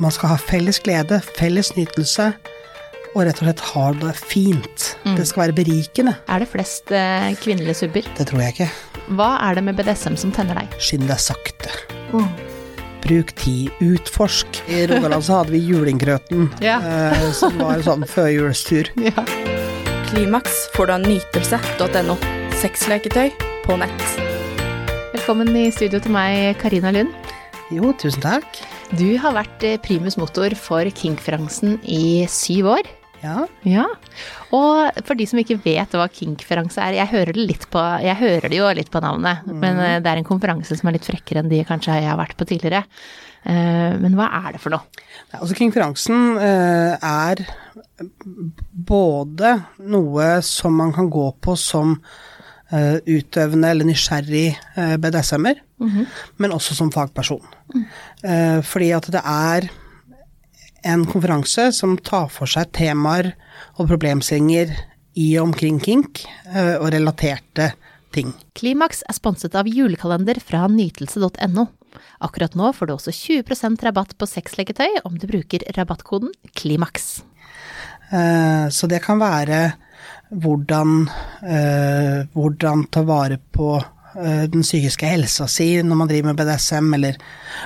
man skal ha felles glede, felles nytelse, og rett og slett ha det fint. Det skal være berikende. Er det flest eh, kvinnelige subber? Det tror jeg ikke. Hva er det med BDSM som tenner deg? Skynd deg sakte. Bruk tid, utforsk. I Rogaland så hadde vi Julinggrøten, Ja. eh, som var en sånn førjulstur. Ja. Klimaks får du av nytelse.no. Sexleketøy på nett. Velkommen i studio til meg, Karina Lund. Jo, tusen takk. Du har vært eh, primus motor for Kinkferansen i syv år. Ja, Ja, og for de som ikke vet hva kinkferanse er, jeg hører det litt på, jeg hører det jo litt på navnet, men eh, det er en konferanse som er litt frekkere enn de kanskje jeg har vært på tidligere. Eh, Men hva er det for noe? Altså Konferansen eh, er både noe som man kan gå på som utøvende eller nysgjerrig men også som fagperson. Eh, fordi at det er en konferanse som tar for seg temaer og problemstillinger i og omkring kink eh, og relaterte ting. Klimaks er sponset av julekalender fra nytelse.no. Akkurat nå får du også 20% rabatt på sexleketøy om du bruker rabattkoden KLIMAKS. Eh, Så det kan være hvordan, eh, hvordan ta vare på den psykiske helsa si når man driver med BDSM, eller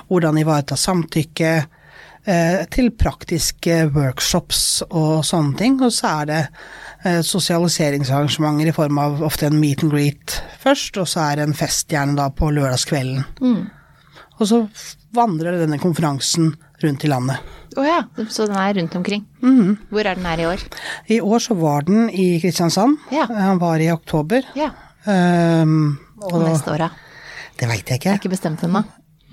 hvordan ivareta samtykke, eh, til praktiske workshops og sånne ting. Og så er det eh, sosialiseringsarrangementer i form av ofte en meet and greet først, og så er det en fest gjerne da på lørdagskvelden. Og så vandrer denne konferansen rundt i landet. Å ja, så den er rundt omkring. Hvor er den her i år? I år så var den i Kristiansand. Ja. Han var i oktober. Ja, Um, og og neste år, det veit jeg Det er ikke. ikke bestemt ennå.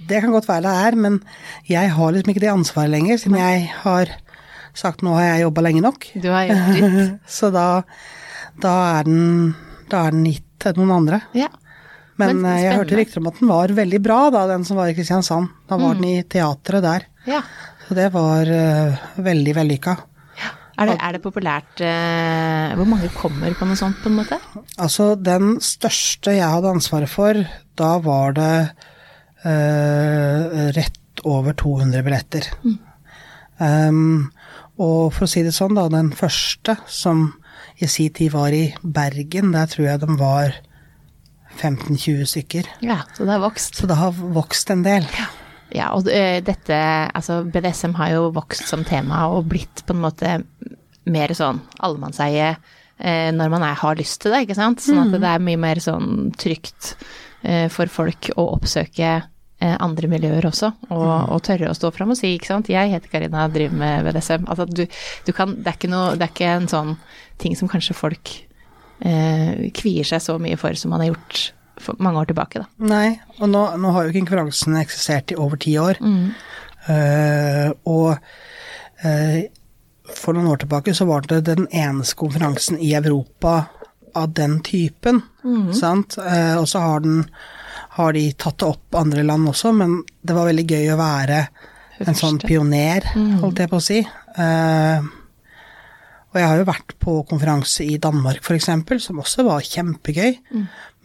Det kan godt være det er, men jeg har liksom ikke det ansvaret lenger, siden jeg har sagt nå har jeg jobba lenge nok. Du har gjort ditt. Så da, da, er den, da er den gitt til noen andre. Ja. Men, Men eh, jeg hørte rykter om at den var veldig bra, da, den som var i Kristiansand. Da Mm. var den i teatret der. ja. Så det var uh, veldig vellykka. Er det, er det populært eh, Hvor mange kommer på noe sånt, på en måte? Altså, den største jeg hadde ansvaret for, da var det eh, rett over 200 billetter. Um, og for å si det sånn, da, den første som i sin tid var i Bergen, der tror jeg de var 15-20 stykker. Ja, så det har vokst. Så det har vokst en del. Ja, og eh, dette Altså, BDSM har jo vokst som tema og blitt på en måte mer sånn allemannseie eh, når man er, har lyst til det, ikke sant? Sånn at det er mye mer sånn trygt eh, for folk å oppsøke andre miljøer også, og, og tørre å stå fram og si, ikke sant, jeg heter Karina driver med BDSM. Altså, du, du kan, det er ikke noe, det er ikke en sånn ting som kanskje folk eh, kvier seg så mye for som man har gjort mange år tilbake, da. Nei, og nå, nå har jo ikke konferansen eksistert i over ti år. Eh, og uh, for noen år tilbake så var det den eneste konferansen i Europa av den typen. Sant? Uh, og så har, den, har de tatt det opp andre land også, men det var veldig gøy å være en sånn pioner, holdt jeg på å si. Eh, og jeg har jo vært på konferanse i Danmark f.eks., som også var kjempegøy.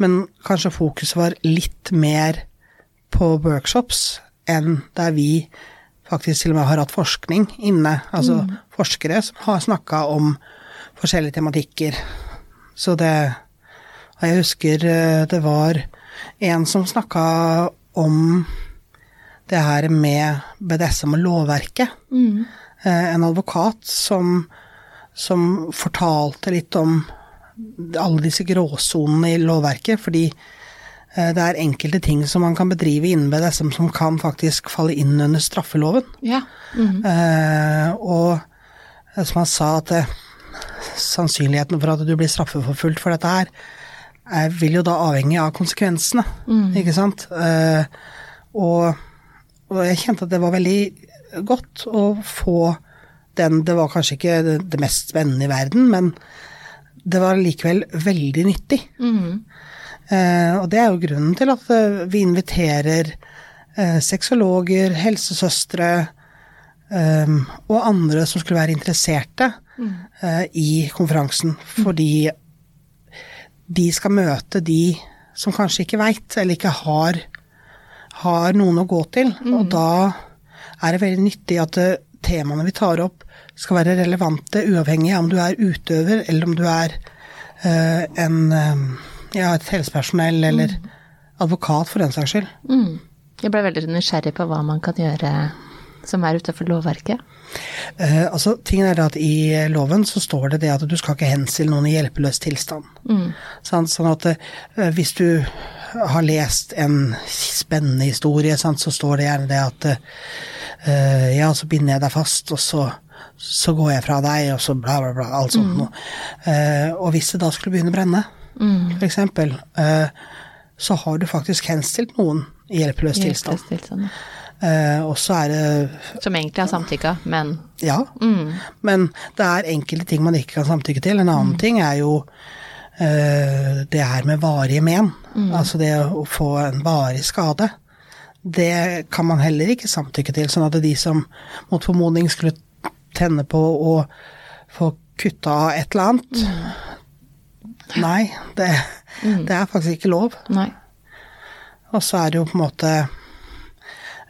Men kanskje fokuset var litt mer på workshops enn der vi faktisk til og med har hatt forskning inne. Altså forskere som har snakka om forskjellige tematikker. Så det Og jeg husker eh, det var en som snakka om det her med BDSM og lovverket. Mm. En advokat som, som fortalte litt om alle disse gråsonene i lovverket, fordi eh, det er enkelte ting som man kan bedrive innen BDSM som kan faktisk falle inn under straffeloven. Ja. Mm -hmm. og eh, som han sa, at sannsynligheten for at du blir straffeforfulgt for dette her, vil jo da avhenge av konsekvensene, ikke sant? Og, og jeg kjente at det var veldig godt å få den Det var kanskje ikke det, det mest spennende i verden, men det var likevel veldig nyttig. Eh, og det er jo grunnen til at eh, vi inviterer eh, sexologer, helsesøstre eh, og andre som skulle være interesserte eh, i konferansen. Fordi de skal møte de som kanskje ikke veit, eller ikke har, har noen å gå til. Og da er det veldig nyttig at eh, temaene vi tar opp skal være relevante, uavhengig av om du er utøver eller om du er uh, en eh, ja, et helsepersonell eller advokat, for den saks skyld. Mm. Jeg ble veldig nysgjerrig på hva man kan gjøre som er utenfor lovverket. Uh, altså, tingen er at I loven så står det det at du skal ikke henstille noen i hjelpeløs tilstand. Mm. Sånn at uh, hvis du har lest en spennende historie, sant, så står det gjerne det at uh, ja, så binder jeg deg fast, og så, så går jeg fra deg, og så bla, bla, bla. Alt sånt noe. uh, og hvis det da skulle begynne å brenne, for eksempel, uh, så har du faktisk henstilt noen i hjelpeløs tilstand. Tilstand. Eh, og så er det Som egentlig har samtykka, men ja, men det er enkelte ting man ikke kan samtykke til. En annen ting er jo eh, det her med varige men. Altså det å få en varig skade. Det kan man heller ikke samtykke til. Sånn at de som mot formodning skulle tenne på å få kutta av et eller annet Nei, det, det er faktisk ikke lov. nei. Og så er det jo på en måte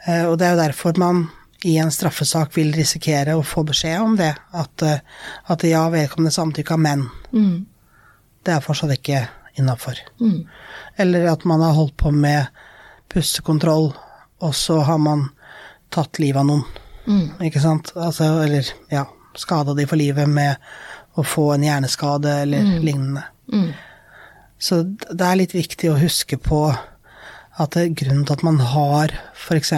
eh, Og det er jo derfor man i en straffesak vil risikere å få beskjed om det. At, eh, at ja, vedkommende samtykka, men Mm. Det er fortsatt ikke innafor. Eller at man har holdt på med pustekontroll, og så har man tatt livet av noen. Ikke sant? Altså, eller ja, skada de for livet med å få en hjerneskade eller lignende. Så det er litt viktig å huske på at grunnen til at man har f.eks.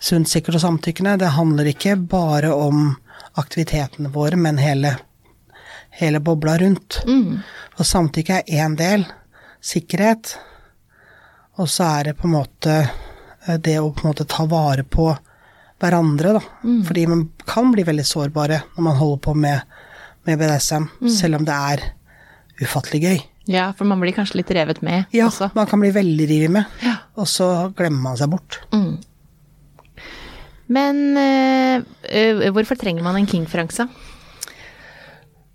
sunt, sikkert og samtykkende, det handler ikke bare om aktivitetene våre, men hele, hele bobla rundt. Og samtykke er én del, sikkerhet, og så er det på en måte eh, det å på en måte ta vare på hverandre, da. Fordi man kan bli veldig sårbare når man holder på med, med BDSM, selv om det er ufattelig gøy. Ja, for man blir kanskje litt revet med Ja, også. man kan bli veldig revet med, Ja. og så glemmer man seg bort. Men øh, hvorfor trenger man en king-franse?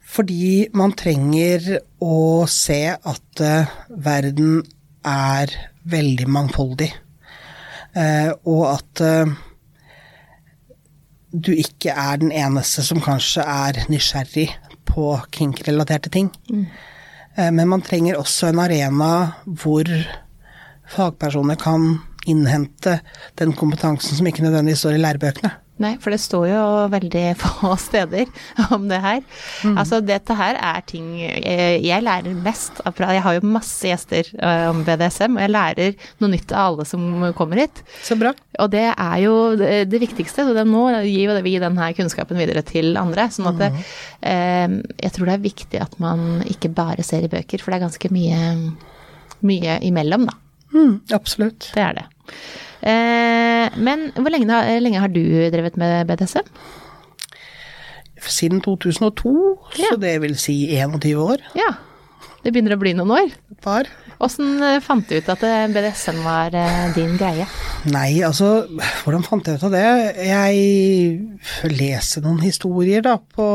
Fordi man trenger å se at eh, verden er veldig mangfoldig, eh, og at eh, du ikke er den eneste som kanskje er nysgjerrig på kink-relaterte ting. Eh, men man trenger også en arena hvor fagpersoner kan innhente den kompetansen som ikke nødvendigvis står i lærebøkene. Nei, for det står jo veldig få steder om det her. Altså, dette her er ting eh, jeg lærer mest av Jeg har jo masse gjester eh, om BDSM, og jeg lærer noe nytt av alle som kommer hit. Så bra. Og det er jo det, viktigste, så det, nå gir jo vi denne kunnskapen videre til andre. Sånn at det, eh, jeg tror det er viktig at man ikke bare ser i bøker, for det er ganske mye, mye imellom, da. Mm, absolutt. Det er det. Eh, men hvor lenge, lenge har du drevet med BDSM? Siden 2002, Ja. så det vil si 21 år. Ja, det begynner å bli noen år. Et par. Åssen eh, fant du ut at eh, BDSM var din greie? Nei, altså, hvordan fant jeg ut av det? Jeg leste noen historier da, på,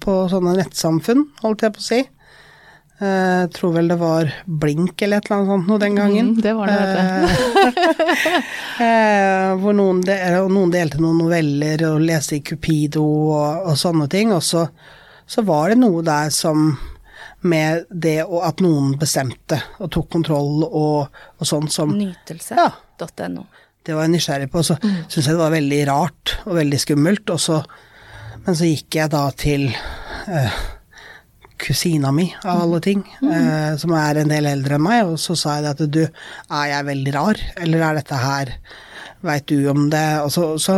på sånne nettsamfunn, holdt jeg på å si. Jeg tror vel det var Blink eller et eller annet sånt noe den gangen. Mm, det var det, vet Eh, hvor noen, del, noen delte noen noveller og leste i Cupido og, og sånne ting. Og så, så var det noe der som med det og at noen bestemte og tok kontroll og, og sånn som Nytelse.no. det var jeg nysgjerrig på. Så mm. syntes jeg det var veldig rart og veldig skummelt. Og så, men så gikk jeg da til eh, kusina mi, av alle ting, eh, som er en del eldre enn meg, og så sa jeg at du, er jeg veldig rar, eller er dette her Veit du om det? Og så, så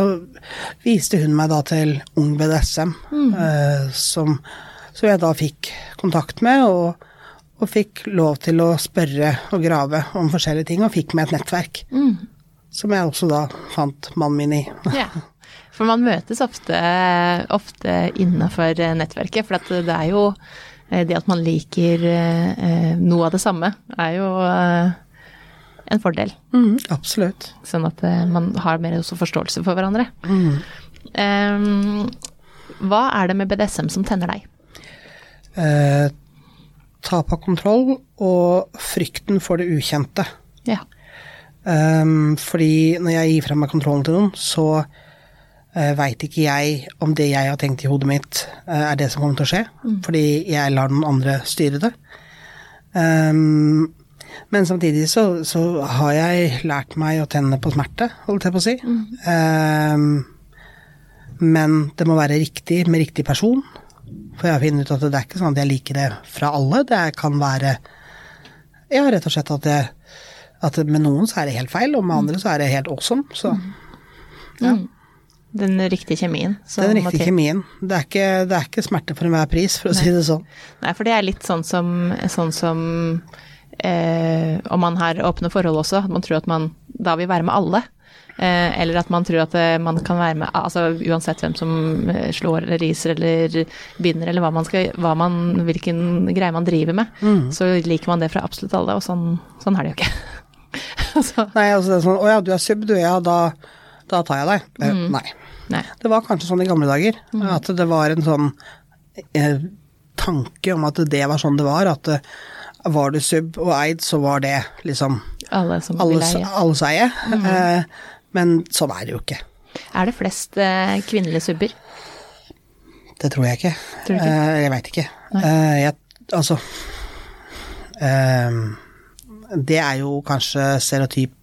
viste hun meg da til Ung BDSM, eh, som, som jeg da fikk kontakt med, og, og fikk lov til å spørre og grave om forskjellige ting, og fikk med et nettverk. Som jeg også da fant mannen min i. Ja. For man møtes ofte, ofte innafor nettverket, for det er jo det at man liker eh, noe av det samme, er jo eh, en fordel. Mm, absolutt. Sånn at eh, man har mer også forståelse for hverandre. Mm. hva er det med BDSM som tenner deg? Eh, tap av kontroll og frykten for det ukjente. Ja. Um, fordi når jeg gir fra meg kontrollen til noen, så veit ikke jeg om det jeg har tenkt i hodet mitt, eh, er det som kommer til å skje, fordi jeg lar den andre styre det. Um, men samtidig så, så, har jeg lært meg å tenne på smerte, holdt jeg på å si. Um, men det må være riktig med riktig person. For jeg har funnet ut at det er ikke sånn at jeg liker det fra alle. Det kan være Ja, rett og slett at, det, at med noen så er det helt feil, og med andre så er det helt awesome. Så ja. Mm. Den riktige kjemien. Den riktige kjemien. Det er, ikke, det er, ikke, smerte for enhver pris, for å Nei. si det sånn. Nei, for det er litt sånn som, sånn som eh, om man har åpne forhold også, at man tror at man da vil være med alle. Eh, eller at man tror at eh, man kan være med altså uansett hvem som eh, slår eller riser eller binder eller hva man skal, hva man, hvilken greie man driver med, Mm. så liker man det fra absolutt alle, og sånn, sånn er det jo ikke. altså. Nei, altså det er sånn Å ja, du er sub, du, ja, da, da tar jeg deg. Eh, Nei. nei. Det var kanskje sånn i gamle dager, at det var en sånn eh, tanke om at det var sånn det var, at eh, var du sub og eid, så var det liksom Alle som vil eie. alles eie. Eh, men sånn er det jo ikke. Er det flest eh, kvinnelige subber? Det tror jeg ikke. Tror ikke? Eh, jeg veit ikke. Jeg, altså Det er jo kanskje stereotypen,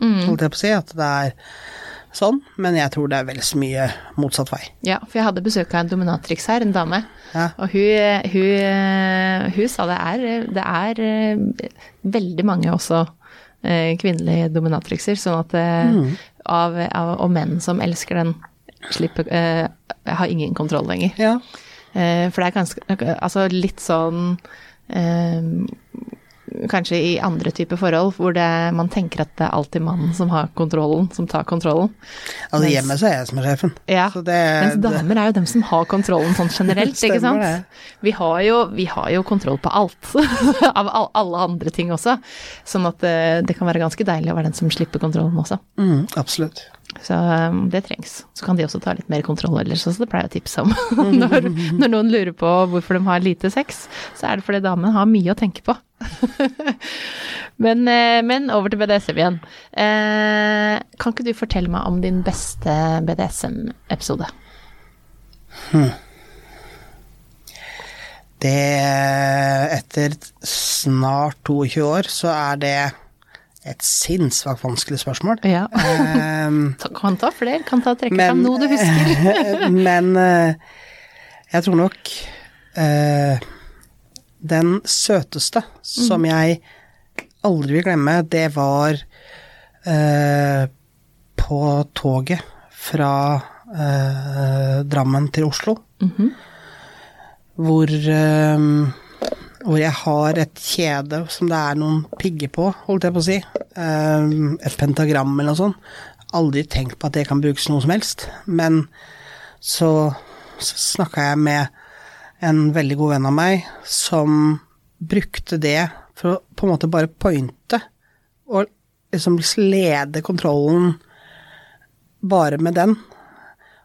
Mm. holdt jeg på å si, at det er sånn, men jeg tror det er vel så mye motsatt vei. Ja, for jeg hadde besøk av en dominatrix her, en dame. Ja. Og hun, hun, hun sa det er, det er eh, veldig mange også eh, kvinnelige dominatrixer, sånn at mm. av, av, og menn som elsker den, slipper uh, har ingen kontroll lenger. Ja. Uh, for det er ganske Altså litt sånn eh, Kanskje i andre typer forhold, hvor det, man tenker at det er alltid mannen som har kontrollen, som tar kontrollen. Altså Mens- hjemme så er jeg som er sjefen. Ja, Så det, mens det, damer er jo dem som har kontrollen sånn generelt, ikke sant. Vi har, jo, vi har jo kontroll på alt, av all, alle andre ting også. Sånn at det, det kan være ganske deilig å være den som slipper kontrollen også. mm, absolutt. Så um, det trengs. Så kan de også ta litt mer kontroll ellers, så det pleier jeg å tipse om. når, når noen lurer på hvorfor de har lite sex, så er det fordi damen har mye å tenke på. men, eh, men over til BDSM igjen. Eh, kan ikke du fortelle meg om din beste BDSM-episode? Det Etter snart 22 år, så er det et sinnssvakt vanskelig spørsmål. Ja. Ehm, Kan ta flere, kan ta trekke Men- fram noe du husker. men eh, jeg tror nok eh, den søteste som jeg aldri vil glemme, det var eh, på toget fra eh, Drammen til Oslo. Hvor, eh, hvor jeg har et kjede som det er noen pigger på, holdt jeg på å si. Eh, et pentagram eller noe sånt. Aldri tenkt på at det kan brukes noe som helst. Men så, så snakka jeg med en veldig god venn av meg som brukte det for å på en måte bare pointe og liksom lede kontrollen bare med den.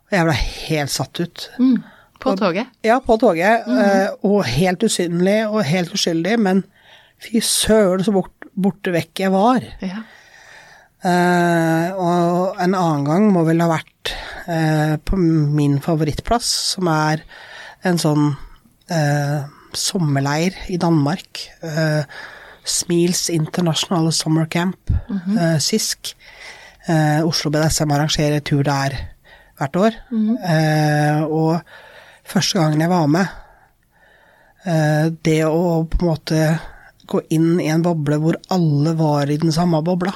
Og jeg ble helt satt ut. På toget. Ja, på toget, Mm. og helt usynlig og helt uskyldig, men fy søren så bort, borte vekk jeg var. Ja. Uh, og en annen gang må vel ha vært uh, på min favorittplass, som er en sånn eh, sommerleir i Danmark. Eh, Smils International Summer Camp, eh, SISK. Eh, Oslo BDSM arrangerer tur der hvert år. Eh, og første gangen jeg var med, eh, det å på en måte gå inn i en boble hvor alle var i den samme bobla,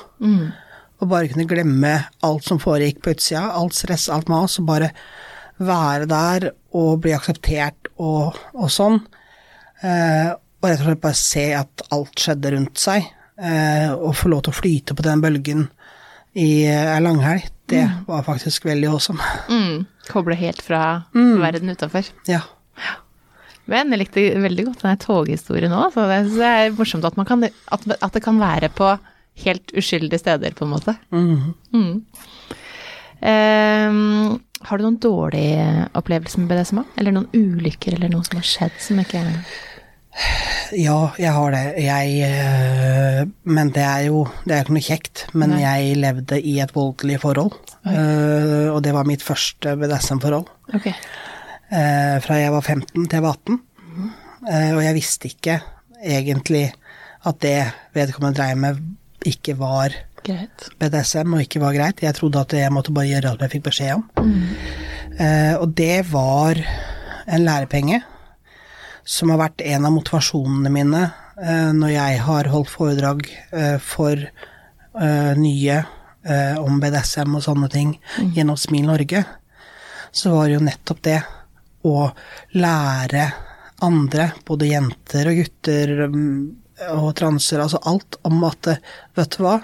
og bare kunne glemme alt som foregikk på utsida, alt stress, alt mas, og bare være der og bli akseptert og, og sånn. Eh, og rett og slett bare se at alt skjedde rundt seg, eh, og få lov til å flyte på den bølgen i ei langhelg, det var faktisk veldig awesome. Mm. Koble helt fra verden utafor. Ja. Men jeg likte veldig godt den toghistorien òg. Så det er morsomt at, man kan, at, at det kan være på helt uskyldige steder, på en måte. Mm. Ehm, har du noen dårlige opplevelser med BDSM? Eller noen ulykker eller noe som har skjedd som ikke Ja, jeg har det. Jeg eh, Men det er jo Det er ikke noe kjekt. Men Nei. jeg levde i et voldelig forhold. Okay. og det var mitt første BDSM-forhold. Ok. eh, fra jeg var 15 til jeg var 18. Eh, og jeg visste ikke egentlig at det vedkommende dreiv med, ikke var Greit. BDSM og ikke var greit. Jeg trodde at jeg måtte bare gjøre alt jeg fikk beskjed om. Eh, og det var en lærepenge som har vært en av motivasjonene mine eh, når jeg har holdt foredrag eh, for eh, nye eh, om BDSM og sånne ting gjennom Smil Norge. Så var det jo nettopp det å lære andre, både jenter og gutter mm, og transer, altså alt, om at vet du hva,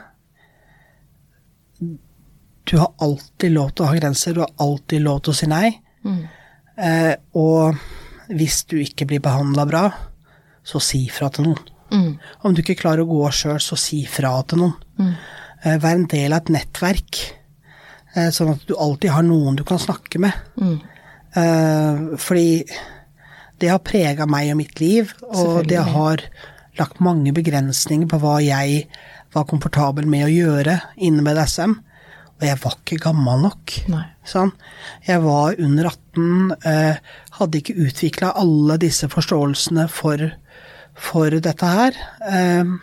du har alltid lov til å ha grenser, du har alltid lov til å si nei. Eh, og hvis du ikke blir behandla bra, så si fra til noen. Mm. Om du ikke klarer å gå sjøl, så si fra til noen. Eh, vær en del av et nettverk, eh, sånn at du alltid har noen du kan snakke med. Mm. Eh, fordi det har prega meg og mitt liv, og det har lagt mange begrensninger på hva jeg var komfortabel med å gjøre innen BDSM. Og jeg var ikke gammel nok. Sånn. Jeg var under 18, eh, hadde ikke utvikla alle disse forståelsene for, for dette her. Eh,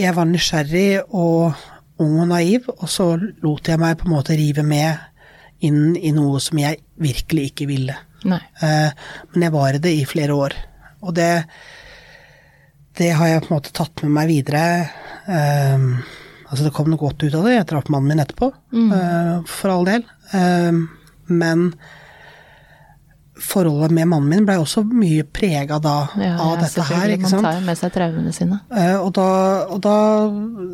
jeg var nysgjerrig og ung og naiv, og så lot jeg meg på en måte rive med inn i noe som jeg virkelig ikke ville. Eh, men jeg var i det i flere år. Og det, det har jeg på en måte tatt med meg videre. Eh, altså det kom noe godt ut av det. Jeg traff mannen min etterpå, eh, for all del. Uh, men forholdet med mannen min blei også mye prega da Ja, av ja, dette her, Ikke ikke Man sant. tar jo med seg traumene sine. Uh, og da, og da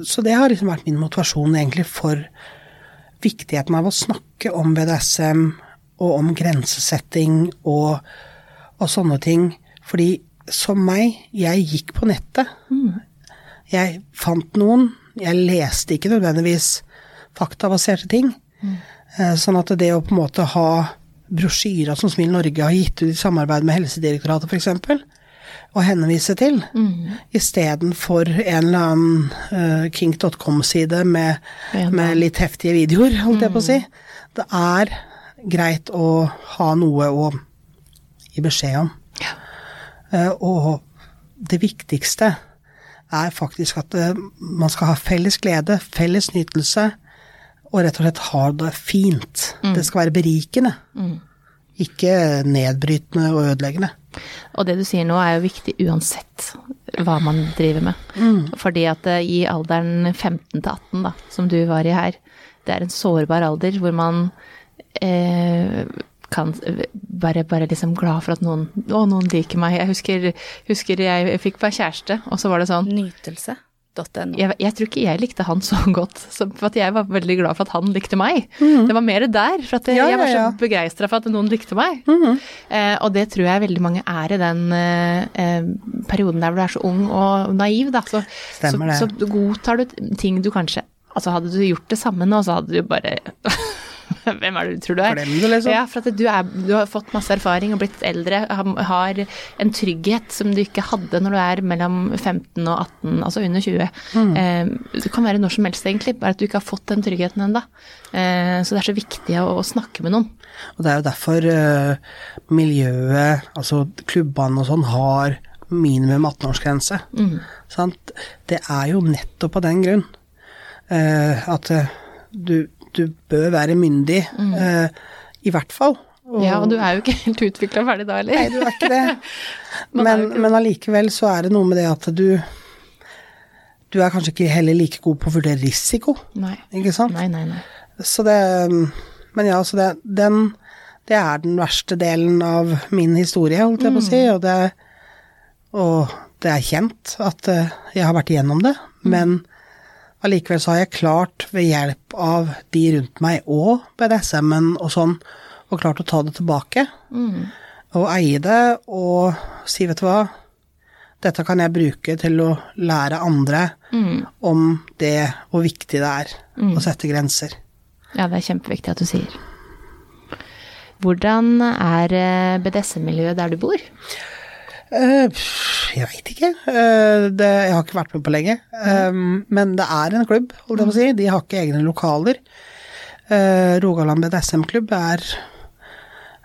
Så det har liksom vært min motivasjon egentlig for viktigheten av å snakke om BDSM og om grensesetting og, og sånne ting. Fordi som meg, jeg gikk på nettet. Jeg fant noen. Jeg leste ikke nødvendigvis faktabaserte ting. Mm. Sånn at det å på en måte ha brosjyrer som Smil Norge har gitt ut i samarbeid med Helsedirektoratet f.eks., å henvise til, istedenfor en eller annen uh, kink.com-side med, Ja, med litt heftige videoer, holdt jeg på å si. Det er greit å ha noe å gi beskjed om. Eh, og det viktigste er faktisk at eh, man skal ha felles glede, felles nytelse, og rett og slett ha det fint. Det skal være berikende. Ikke nedbrytende og ødeleggende. Og det du sier nå er jo viktig uansett hva man driver med. Fordi at eh, i alderen 15 til 18, da, som du var i her, det er en sårbar alder hvor man eh, kan være bare liksom glad for at noen Å, noen liker meg. Jeg husker, husker jeg fikk meg kjæreste, og så var det sånn Nytelse.no. jeg, jeg tror ikke jeg likte han så godt, så, for jeg var veldig glad for at han likte meg. Det var mer der, for at Ja, jeg var så ja, ja. begeistra for at noen likte meg. eh, og det tror jeg veldig mange er i den eh, eh, perioden der hvor du er så ung og naiv, da. Så, så, så godtar du ting du kanskje Altså hadde du gjort det samme nå, så hadde du bare Hvem er det du tror du er? Glem det, liksom. Ja, for at du, er, du har fått masse erfaring og blitt eldre, har- en trygghet som du ikke hadde når du er mellom 15 og 18, altså under 20. Mm. Eh, det kan være når som helst, egentlig, bare at du ikke har fått den tryggheten ennå. Eh, så det er så viktig å, å snakke med noen. Og det er jo derfor eh, miljøet, altså klubbene og sånn, har minimum 18-årsgrense. Mm. Det er jo nettopp av den grunn eh, at eh, du, du bør være myndig, eh, i hvert fall. Og- Ja, og du er jo ikke helt utvikla ferdig da, eller? Nei, du er ikke det. Men, ikke men allikevel så er det noe med det at du Du er kanskje ikke heller like god på å vurdere risiko, Nei. ikke sant? Nei, nei, nei. Så det Men ja, så det, den Det er den verste delen av min historie, holdt jeg på å si, og det, og det er kjent at eh, jeg har vært igjennom det, men allikevel så har jeg klart, ved hjelp av de rundt meg og BDSM-en og sånn, og klart å ta det tilbake. Og eie det, og si, vet du hva, dette kan jeg bruke til å lære andre om det, hvor viktig det er å sette grenser. Ja, det er kjempeviktig at du sier. Hvordan er eh, BDSM-miljøet der du bor? Eh, jeg veit ikke. Eh, det, jeg har ikke vært med på lenge. Um, men det er en klubb, holdt jeg på å si. De har ikke egne lokaler. Eh, Rogaland BDSM-klubb er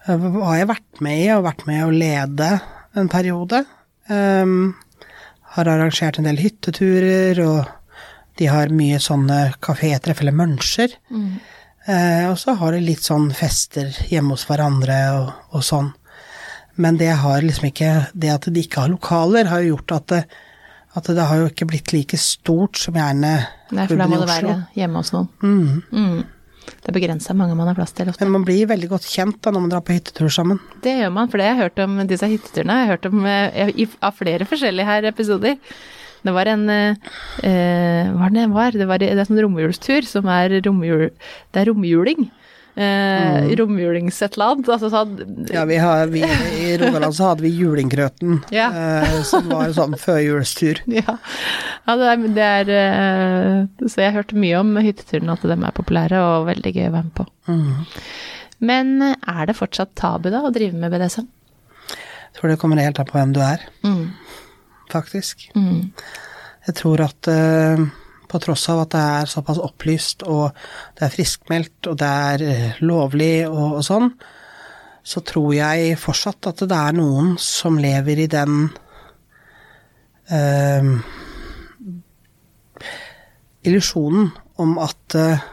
eh, har jeg vært med i, og vært med å lede en periode. Har arrangert en del hytteturer, og de har mye sånne kafétreff eller mønsjer. Eh, og så har de litt sånn fester hjemme hos hverandre og, og sånn. Men det har liksom ikke Det at de ikke har lokaler, har jo gjort at det, at det har jo ikke blitt like stort som gjerne Nei, for da må det være hjemme hos noen. Mm. Mm. Det er begrensa mange man har plass til ofte. Men man blir veldig godt kjent da når man drar på hyttetur sammen. Det gjør man, for det har jeg hørt om disse hytteturene. Jeg har hørt om eh, av flere forskjellige her episoder. Det var en eh, eh, Hva var det det var? Det, var, det er sånn romjulstur som er romjul... Det er romjuling. Eh, Romjulings et eller annet. Altså sånn Ja, vi har, vi, I Rogaland så hadde vi Julingkrøten, Ja. eh, som var sånn førjulstur. Ja, ja det er, det er eh, Så jeg hørte mye om hytteturene, at de er populære og veldig gøy å være med på. Men eh, er det fortsatt tabu, da, å drive med BDSM? Jeg tror det kommer helt an på hvem du er, Mm. faktisk. Mm. Jeg tror at eh, på tross av at det er såpass opplyst, og det er friskmeldt, og det er eh, lovlig og, og sånn, så tror jeg fortsatt at det er noen som lever i den eh, illusjonen om at eh,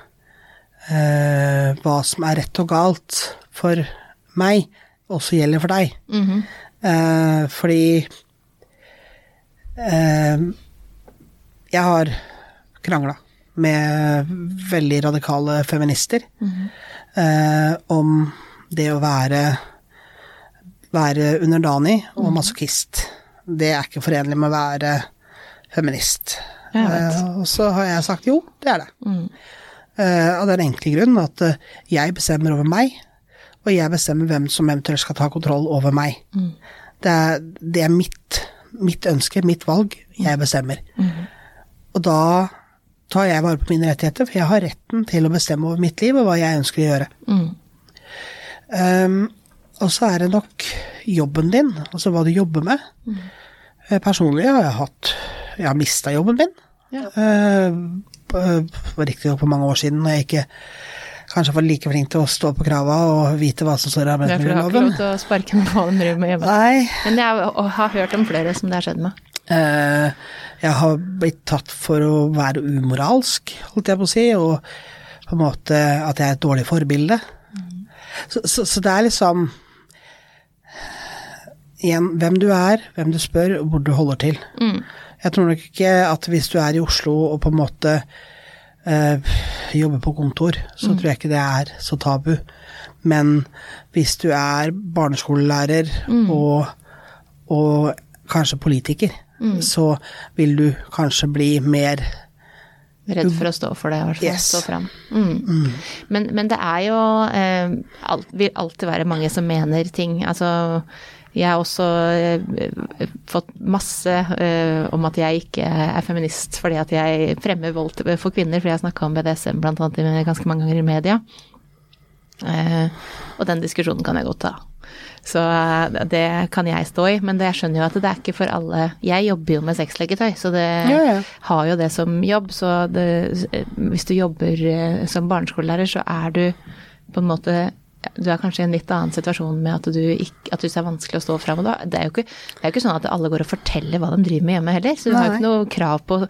hva som er rett og galt for meg, også gjelder for deg. Mhm. Eh, fordi eh, jeg har krangla med veldig radikale feminister eh, om det å være, være underdanig og masochist. Det er ikke forenlig med å være feminist. Eh, og så har jeg sagt jo, det er det. Mm. Eh, av den enkle grunn at eh, jeg bestemmer over meg, og jeg bestemmer hvem som eventuelt skal ta kontroll over meg. Det er, det er mitt, mitt ønske, mitt valg. Jeg bestemmer. Og da tar jeg vare på mine rettigheter, for jeg har retten til å bestemme over mitt liv og hva jeg ønsker å gjøre. Mm. Um, og så er det nok jobben din, altså hva du jobber med. Mm. Personlig har jeg hatt Jeg har mista jobben min. Ja. Uh, på- Riktignok for mange år siden, når jeg ikke kanskje var like flink til å stå på krava og vite hva som står i er for du har ikke arbeidsmiljøloven. lov til å sparke noen hjemme. hjemme. Nei. Men jeg har- hørt om flere som det har skjedd med. Eh, jeg har blitt tatt for å være umoralsk, holdt jeg på å si, og på en måte at jeg er et dårlig forbilde. Så, så, så det er liksom Igjen, hvem du er, hvem du spør, og hvor du holder til. Mm. Jeg tror nok ikke at hvis du er i Oslo og på en måte øh, jobber på kontor, så tror jeg ikke det er så tabu. Men hvis du er barneskolelærer og, og kanskje politiker, så vil du kanskje bli mer Redd for å stå for det, i hvert fall. Yes. Stå fram. Mm. Men, men det er jo eh, alt, vil alltid være mange som mener ting. Altså, jeg har også eh, fått masse eh, om at jeg ikke er feminist fordi at jeg fremmer vold for kvinner, fordi jeg snakka om BDSM blant annet ganske mange ganger i media. Eh, og den diskusjonen kan jeg godt ta. Så eh, det kan jeg stå i, men det, jeg skjønner jo at det er ikke for alle Jeg jobber jo med sexleketøy, så det Ja, ja. har jo det som jobb. Så det, hvis du jobber eh, som barneskolelærer, så er du på en måte du er kanskje i en litt annen situasjon med at du ikke, at du er vanskelig å stå fram. Det er jo ikke, det er jo ikke sånn at alle går og forteller hva de driver med hjemme heller. Så du har jo ikke noe krav på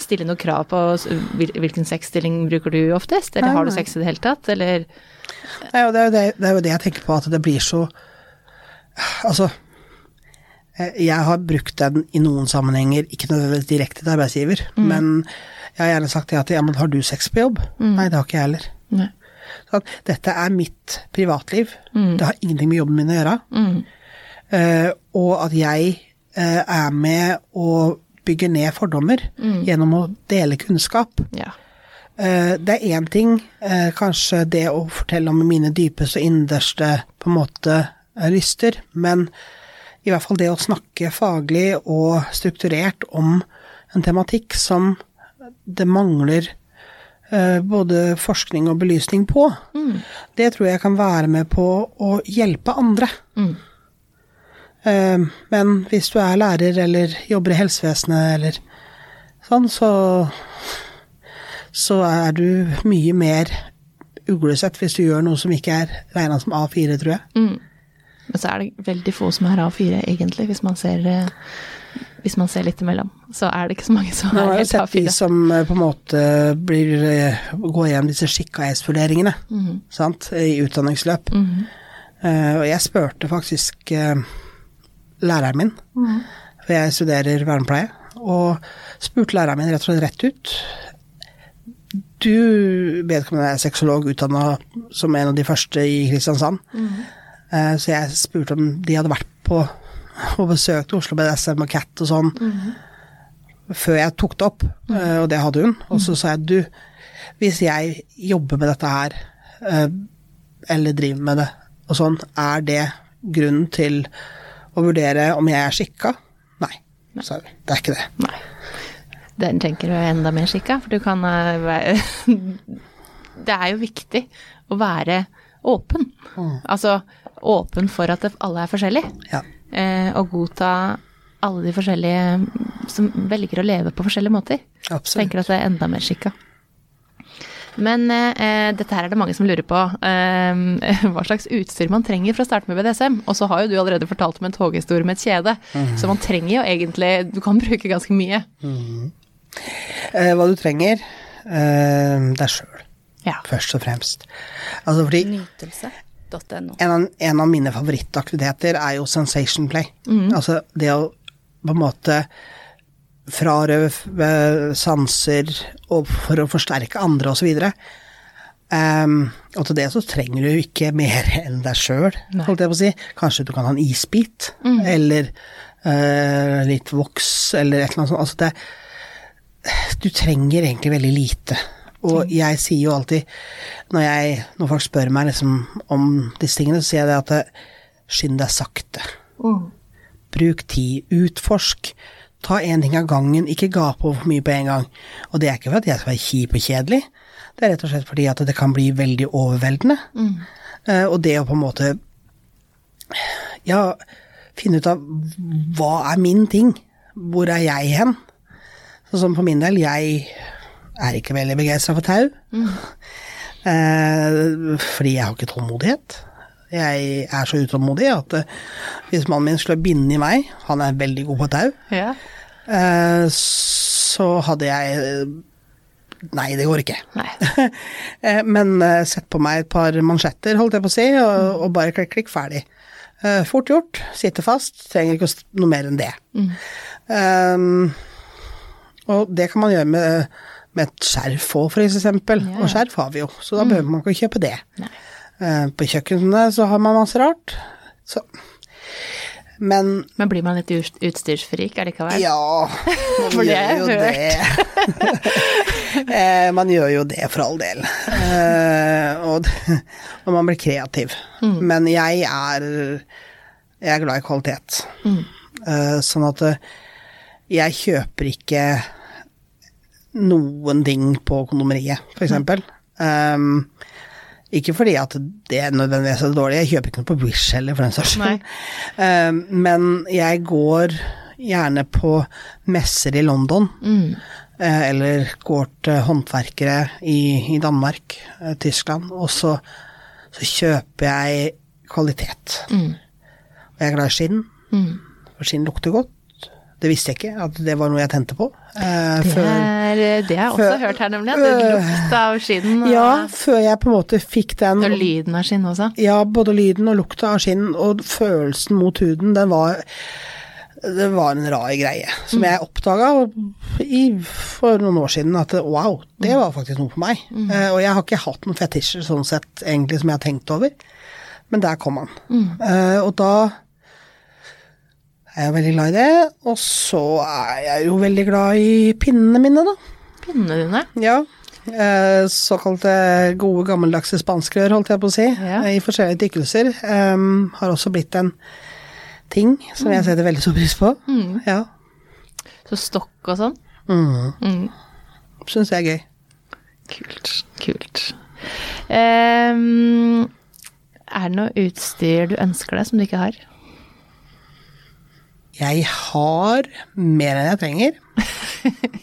stille noe krav på hvilken sexstilling bruker du oftest, eller Nei, har du nei. sex i det hele tatt, eller Nei, det, er jo det, det er jo det jeg tenker på, at det blir så Altså, eh, jeg har brukt den i noen sammenhenger, ikke nødvendigvis direkte til arbeidsgiver, men jeg har gjerne sagt det at ja, men har du sex på jobb? Nei, det har ikke jeg heller. Nei. Sånn, dette er mitt privatliv. Det har ingenting med jobben min å gjøre. Mm. Eh, og at jeg uh, er med og bygger ned fordommer gjennom å dele kunnskap. Ja. Uh, det er én ting, kanskje det å fortelle om mine dypeste og innerste på en måte eh, men i hvert fall det å snakke faglig og strukturert om en tematikk som det mangler eh, både forskning og belysning på, det tror jeg kan være med på å hjelpe andre. Mm. Eh, men hvis du er lærer eller jobber i helsevesenet eller sånn, så så er du mye mer uglesett hvis du gjør noe som ikke er regna som A4, tror jeg. Men så er det veldig få som er A4, egentlig, hvis man ser, eh, hvis man ser litt imellom. Så er det ikke så mange som Nå er har jeg sett de A4. som eh, på en måte blir eh, går gjennom disse skikka-S-vurderingene, sant, i utdanningsløp. Eh, og jeg spurte faktisk uh, læreren min, for jeg studerer vernepleie, og spurte læreren min rett og slett rett ut. Du vedkommende er sexolog utdanna som en av de første i Kristiansand. Eh, så jeg spurte om de hadde vært på og besøkt Oslo BDSM og Cat og sånn før jeg tok det opp, eh, og det hadde hun. Og så sa jeg du, hvis jeg jobber med dette her, eh, eller driver med det og sånn, er det grunnen til å vurdere om jeg er skikka? Nei, sa hun. Det er ikke det. Nei. Den tenker du er enda mer skikka, for du kan eh, være Det er jo viktig å være åpen. Altså åpen for at alle er forskjellige. Ja. Eh, og godta alle de forskjellige som velger å leve på forskjellige måter. Absolutt. Tenker at det er enda mer skikka. Men eh, dette her er det mange som lurer på. Eh, hva slags utstyr man trenger for å starte med BDSM. Og så har jo du allerede fortalt om en toghistorie med et kjede. Så man trenger jo egentlig Du kan bruke ganske mye. Eh, hva du trenger eh, deg sjøl, Ja. først og fremst. Altså fordi Nytelse.no. en en av mine favorittaktiviteter er jo sensation play. Altså det å på en måte frarøve eh, sanser og for å forsterke andre osv. Um, og til det så trenger du ikke mer enn deg sjøl, holdt jeg på å si. Kanskje du kan ha en isbit, eller uh, litt voks, eller et eller annet sånt. Altså det, du trenger egentlig veldig lite. Og jeg sier jo alltid, når, jeg, når folk spør meg liksom om disse tingene, så sier jeg det at det, skynd deg sakte. Bruk tid, utforsk. Ta én ting av gangen, ikke gap over for mye på en gang. Og det er ikke for at jeg skal være kjip og kjedelig, det er rett og slett fordi at det kan bli veldig overveldende. Eh, og det å på en måte ja, finne ut av hva er min ting? Hvor er jeg hen? Sånn som for min del, jeg er ikke veldig begeistra for tau. Eh, fordi jeg har ikke tålmodighet. Jeg er så utålmodig at eh, hvis mannen min skulle binde i meg, han er veldig god på tau, Ja. eh, så hadde jeg Nei, det går ikke. Eh, Men eh, sett på meg et par mansjetter, holdt jeg på å si, og, og bare klikk, klikk, ferdig. Fort gjort, sitter fast, trenger ikke noe mer enn det. Um, og det kan man gjøre med, med et skjerf òg, for eksempel. Ja. Og skjerf har vi jo, så da behøver man ikke kjøpe det. Eh, På kjøkkenet så har man masse rart. Så. Men Men blir man litt ut- utstyrsfrik allikevel? ja, man For gjør jo hørt. det. Eh, man gjør jo det, for all del. Eh, og, og man blir kreativ. Men jeg er, jeg er glad i kvalitet. Eh, sånn at jeg kjøper ikke noen ting på kondomeriet, for eksempel. Um, ikke fordi at det er nødvendigvis er dårlig, jeg kjøper ikke noe på Wish heller, for den saks skyld. Um, men jeg går gjerne på messer i London, eh, eller går til håndverkere i, i Danmark, eh, Tyskland, og så, så kjøper jeg kvalitet. Og jeg er glad i skinn, for skinn lukter godt. Det visste jeg ikke, at det var noe jeg tente på. Eh, Det, er, det har jeg også før- hørt her, nemlig. At det lukta av skinn og, Ja, før jeg på en måte fikk den og lyden av skinn også. Ja, både lyden og lukta av skinn, og følelsen mot huden, den var Det var en rar greie, som jeg oppdaga for noen år siden, at wow, det var faktisk noe for meg. Eh, og jeg har ikke hatt noen fetisjer sånn sett, egentlig, som jeg har tenkt over, men der kom han. Eh, og da er jeg veldig glad i det, og så er jeg jo veldig glad i pinnene mine, da. Pinnene dine. Ja. Eh, såkalte gode, gammeldagse spanskrør, holdt jeg på å si. Ja. I forskjellige tykkelser. Um, har også blitt en ting som jeg setter veldig stor pris på. Ja. Så stokk og sånn. Mm. Mm. Syns jeg er gøy. Kult. Kult. Um, er det noe utstyr du ønsker deg som du ikke har? Jeg har mer enn jeg trenger.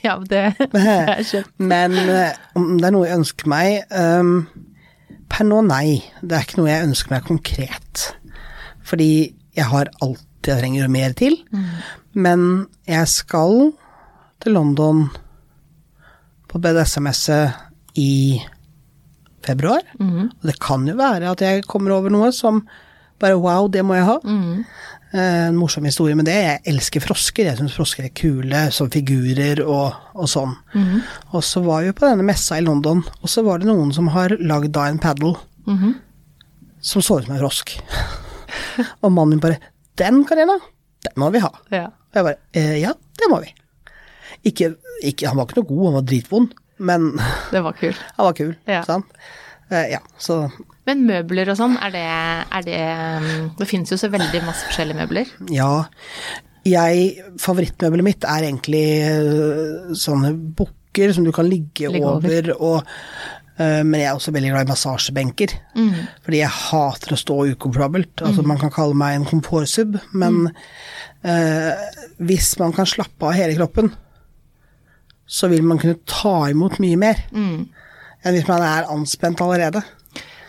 Ja, det, det er skjønt. Men eh, om det er noe jeg ønsker meg um, Per nå, nei. Det er ikke noe jeg ønsker meg konkret. Fordi jeg har alt jeg trenger og mer til. Men jeg skal til London på BDSM-messe i februar. Og det kan jo være at jeg kommer over noe som bare wow, det må jeg ha. Eh, En morsom historie med det. Jeg elsker frosker. Jeg syns frosker er kule som figurer og, og sånn. Og så var vi på denne messa i London, og så var det noen som har lagd da en paddle som så ut som en frosk. og mannen min bare 'Den, Karina, den må vi ha'. Ja. Og jeg bare eh, 'Ja, det må vi'. Ikke, ikke, han var ikke noe god, han var dritvond, men Det var kul. han var kul. Ja. Sant? Eh, ja, så Men møbler og sånn, er det, er det um, Det finnes jo så veldig masse forskjellige møbler. Ja. Jeg, favorittmøbelet mitt er egentlig øh, sånne bukker som du kan ligge, Ligge over. over, og øh, men jeg er også veldig glad i massasjebenker. Fordi jeg hater å stå ukomfortabelt. Altså, man kan kalle meg en komfortsub, men øh, hvis man kan slappe av hele kroppen, så vil man kunne ta imot mye mer enn hvis man er anspent allerede.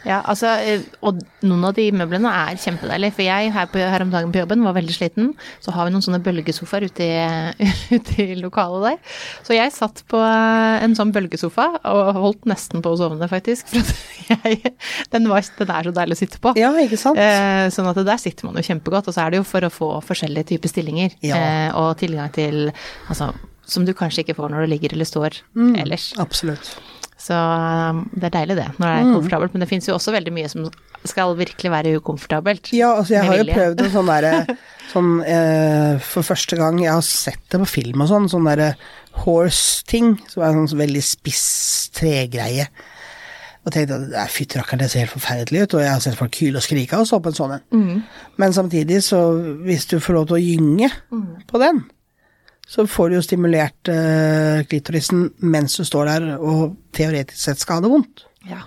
Ja, altså, eh, og noen av de møblene er kjempedeilige. For jeg her, på, her om dagen på jobben var veldig sliten. Så har vi noen sånne bølgesofaer ute i, ute i lokalet der. Så jeg satt på eh, en sånn bølgesofa og holdt nesten på å sovne, faktisk. For jeg, den, var, den er så deilig å sitte på. Ja, ikke sant? Eh, sånn at der sitter man jo kjempegodt. Og så er det jo for å få forskjellige typer stillinger. Ja. Eh, og tilgang til altså, som du kanskje ikke får når du ligger eller står Mm. ellers. Absolutt. Så um, det er deilig det, når det er komfortabelt. Men det fins jo også veldig mye som skal virkelig være ukomfortabelt. Ja, altså jeg har jo prøvd en sånn derre sånn eh, For første gang Jeg har sett det på film og sånn, sånn derre horse-ting, som er en sånn veldig spiss tregreie. Og tenkte at fytti rakkeren, det ser helt forferdelig ut, og jeg har sett folk hyle og skrike og så på en sånn en. Men samtidig, så hvis du får lov til å gynge på den, så får du jo stimulert uh, klitorisen mens du står der og teoretisk sett skal ha det vondt. Ja.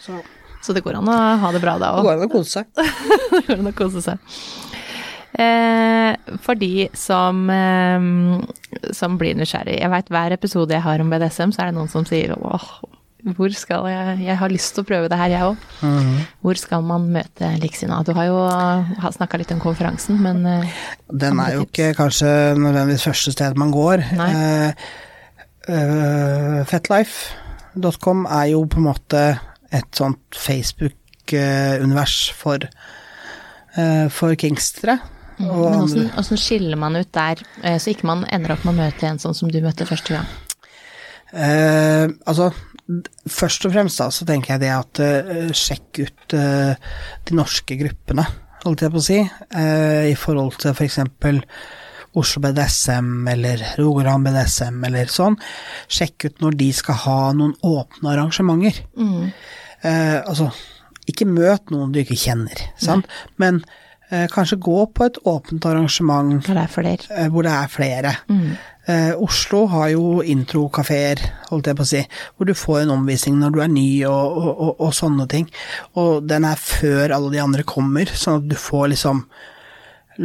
Så Så det går an å ha det bra da det går an å kose seg. det går an å kose seg. Eh, for de som, eh, som blir nysgjerrig Jeg veit hver episode jeg har om BDSM, så er det noen som sier åh, hvor skal jeg Jeg har lyst til å prøve det her, jeg òg. Hvor skal man møte Liksina? Du har jo snakka litt om konferansen, men eh, Den er jo ikke kanskje nødvendigvis første sted man går. Uh, Eh, eh, Fetlife.com er jo på en måte et sånt Facebook-univers for, uh, for kingstere. Og men åssen skiller man ut der, så ikke man ender opp med å møte en sånn som du møtte første gang? Uh, altså, først og fremst da, så tenker jeg det at uh, sjekk ut uh, de norske gruppene, holdt jeg på å si, uh, i forhold til for eksempel Oslo BDSM eller Rogaland BDSM eller sånn. Sjekk ut når de skal ha noen åpne arrangementer. Eh, altså, ikke møt noen du ikke kjenner, sant? men eh, kanskje gå på et åpent arrangement hvor det er flere. eh, hvor det er flere. Mm. Oslo har jo introkafeer, holdt jeg på å si, hvor du får en omvisning når du er ny og, og, og, og sånne ting. Og den er før alle de andre kommer, sånn at du får liksom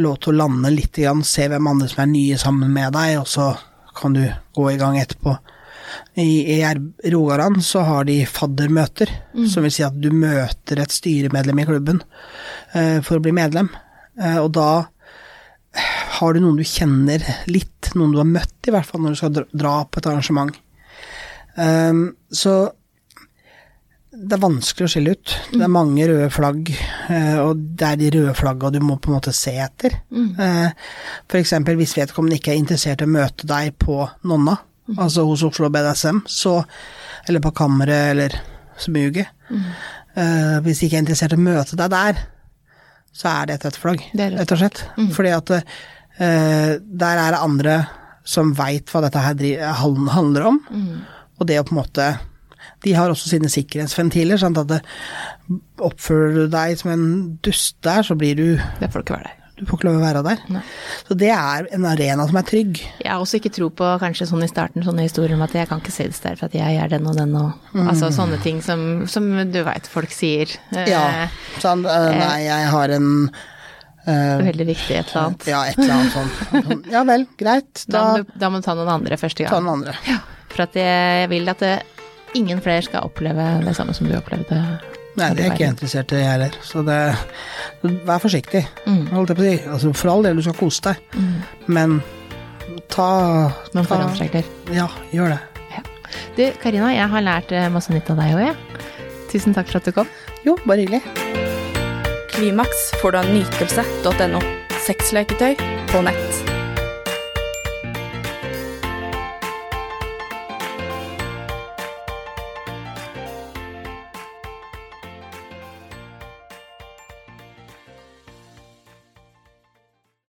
lov til å lande litt, se hvem andre som er nye sammen med deg, og så kan du gå i gang etterpå. I, i Rogaland så har de faddermøter, som vil si at du møter et styremedlem i klubben eh, for å bli medlem. Eh, og da har du noen du kjenner litt, noen du har møtt i hvert fall når du skal dra- på et arrangement. Ehm, så det er vanskelig å skille ut. Det er mange røde flagg, eh, og det er de røde flagga du må på en måte se etter. Mm. For eksempel hvis vedkommende ikke er interessert i å møte deg på Nonna, altså hos Oslo BDSM, så, eller på Kammeret eller Smuget, eh, hvis de ikke er interessert i å møte deg der, så er det et rødt flagg, rett og slett. Fordi at uh, der er det andre som veit hva dette her handler om, og det å på en måte de har også sine sikkerhetsventiler, sånn at det, oppfører du deg som en dust der, så blir du Det får du ikke være der. Du får ikke lov å være der. Nei. Så det er en arena som er trygg. Jeg har også ikke tro på kanskje sånn i starten, sånne historier om at jeg kan ikke se det der for at jeg er den og den og Altså sånne ting som, som du veit folk sier. Ja. Sånn, nei, jeg har en uh, Veldig viktig, et eller annet. ja, et eller annet sånt. Ja vel, greit. Da, Da må du, da må du ta noen andre første ta gang. andre. Ja, For at jeg vil at det, ingen flere skal oppleve det samme som du opplevde. Nei, det er ikke jeg interessert i, jeg heller. Så det Vær forsiktig, holdt jeg på å si. Altså, for all del, du skal kose deg, men ta Noen forhåndsregler. Ja, gjør det. Du, Karina, jeg har lært eh, masse nytt av deg òg, jeg. Tusen takk for at du kom. Jo, bare hyggelig. Klimaks får du av nytelse.no. Sexleketøy på nett.